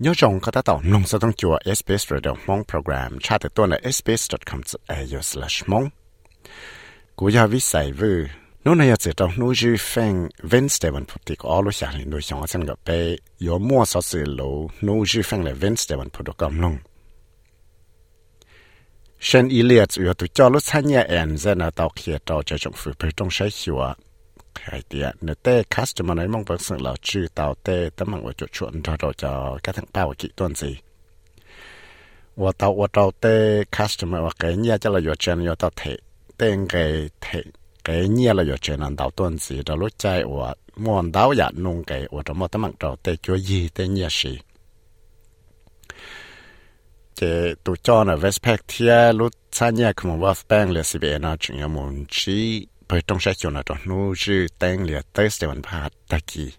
nhớ rằng các tác tạo nông sản thông chùa SBS Radio Mong Program. Tra từ tuần là sbs.com.au/mong Cú gia vi sài vư, nô này chỉ trong nô dư phèn Wednesday vẫn phụ tịch ở lúc sáng nô sáng sáng gặp mua sở sự lô nô là Wednesday vẫn phụ tịch cầm lông. Shen Elias yếu cho lúc sáng nhà em dành ở tàu kia tàu cho trọng phụ bởi trong sái hiệu hai tiền nữa tê customer này mong vẫn sự là chữ tàu tê, tấm mạng của chỗ chuột cho rồi cho các thằng bao chị tuần gì. Và tàu và tàu tê customer và cái nhà cho là your channel your tàu thể tên cái thể cái nhà là your channel tàu tuần gì. Đó lúc chạy và muốn đào giả dạ nung cái và trong một tấm mạng tàu tê chúa gì, tê nhà gì chế tụ cho là vespect thia lúc xa nhà không có bank là sẽ bị nó chuyện là muốn chi bởi trong sẽ chỗ nào đó nó chữ tên lìa tới sẽ vẫn phá kỳ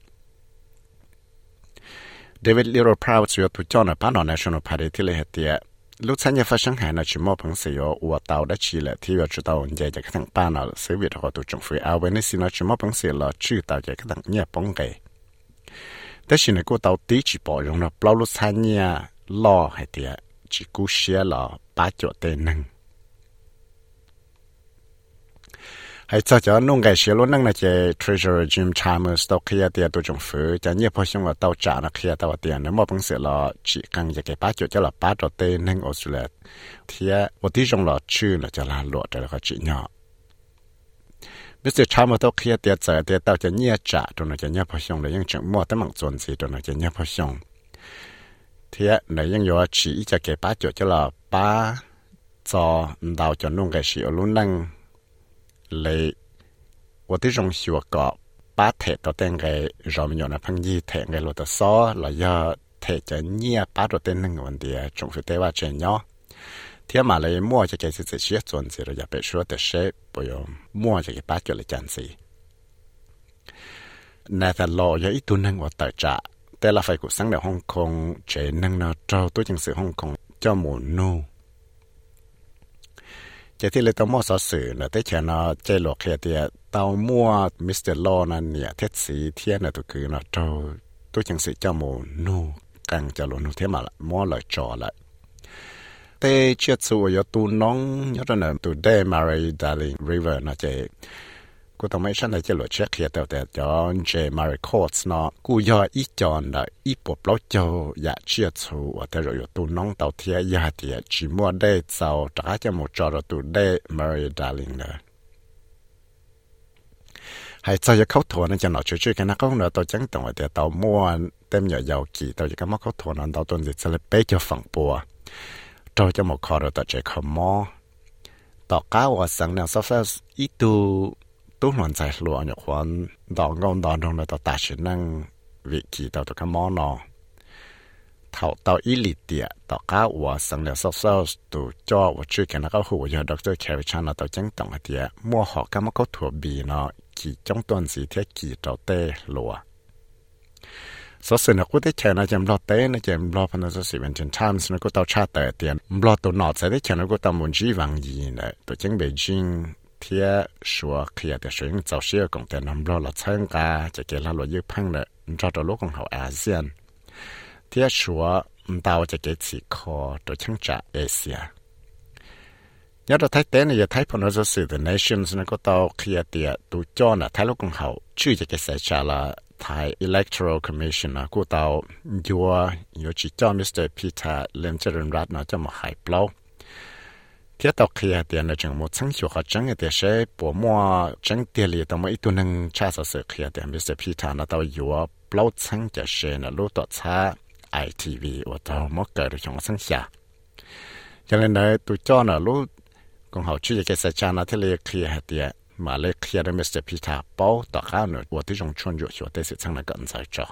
David Little Proud sẽ tụ cho nó bán ở National Party thì lệ hệ tiệt lúc sáng nhà phát sáng hải nó chỉ mua bằng sự yo ua tàu đã là thì yo chỉ tàu nhẹ cho các thằng ba nó sự việc họ tụ trong phía áo bên này nó chỉ mua bằng sự là chữ tàu cho các thằng nhẹ bóng cái แต่ฉันก็ตาวตีจีบอยงนะปลาลูกชายเนี่ยล่อให้เตียจีกูเชียล่อป้าจวดเตนัง hay cho cho nông cái xe luôn năng là chế treasurer Jim Chalmers tàu kia tiền tổ trong phủ cho nhiều phong xong là tàu trả là kia tàu tiền nếu mà bằng sự là chỉ cần cái ba chỗ cho là ba chỗ tên năng Australia thì ở tí trong là chữ là cho là lụa cho là chỉ nhỏ Mr. Chalmers tàu kia tiền giờ tiền tàu cho nhiều trả trong là cho nhiều phong xong là những chuyện mua tấm bằng chuẩn gì trong là cho nhiều phong xong thì là những yếu chỉ cho cái ba chỗ cho là ba cho đào cho nông cái xe luôn năng เ ลย我的种学个把铁到等个เรา们用那朋友铁个罗的少了要铁着你把到等那个问题，总是得话真要。天马来摸这个是这些专子了，也别说的是不用摸这个把脚来讲子。那在老有一度能我得着，แต่ละไฟกูสั่งในฮ่องกง จที่เลยต้องมอสอสื่อนะแต่เชนะใจหลอกเคลียเตียเตามั่วมิสเตอร์ลอนั่นเนี่ยเท็ดสีเทียนนะตุคือนะเจ้าตัวจังสีเจ้าโมนูกังจะลนูเทมาละมอลอยจอละแต่เชื่อสัวยตูน้องยอดนะตูเดมารีดาลิงริเวอร์นะเจ กูต้องไม่ใช่ในจะหลุดเช็คเขียแต่แต่จอนเจมาริคอร์สเนาะกูยออีจอนละอีปวดเราเจ้าอยากเชื่อชูว่าแต่เราอยู่ตัวน้องเต่าเทียยาเทียจีมัวได้เจ้าจ้าจะหมดจอเราตัวได้มาริดาลิงเ ตู้หนอนใจหลวงอยากควรดอกงอนดอนตรงในต่อตาฉันนั่งวิกีต่อตัวกมอนอเท่าต่ออีลิเตียต่อก้าววัวสังเหลียวซอกซอกตัวจ่อวัวชื่อแกนักหัวยอดดอกเตอร์แคริชันต่อจังต่องเตียมัวหอกก็มักก็ถั่วบีเนาะขี่จ้องต้นสีเทียขี่ต่อเต้หลวงสสนกูได้เชนะจำรอเต้นะจำรอพันธสิเวนเชนทามสนกูเตาชาเตเตียนรอตัวนอดใส่ได้เชนะกูตามุนชีวังยีนะตัวเชียงเบจิง chẳng Beijing thiên sủa kia để sử dụng giáo sư công ty nằm lo là参加这个啦落一碰的，你找到老公好 ASEAN，天sủa 唔到这个词科都参加 Asia。nhớ đó thấy tên này thấy phần nó sự the nations nó có tao kia tiệt tụ cho là thấy lúc còn hậu chưa cái sẽ trả là thái electoral commission là của tao vừa vừa chỉ cho Mr. Peter Lim Children Rat nó cho một hai blow thiết tàu kia tiền là chừng một sáng chiều họ chẳng cái sẽ bỏ mua chẳng tiền liền tao mới tu nâng cha sợ sợ kia tiền biết sẽ phi Peter nó tao yếu lâu sáng cái sẽ là lúc tao cha ITV và tao mất cái được trong sáng xa cho nên là tôi cho là lúc còn họ chưa cái sẽ cha nó thế liền kia tiền mà lấy kia đó phi Peter bao tao khá nữa và tôi trong chuyên dụng cho tôi sẽ sang là gần giải cho.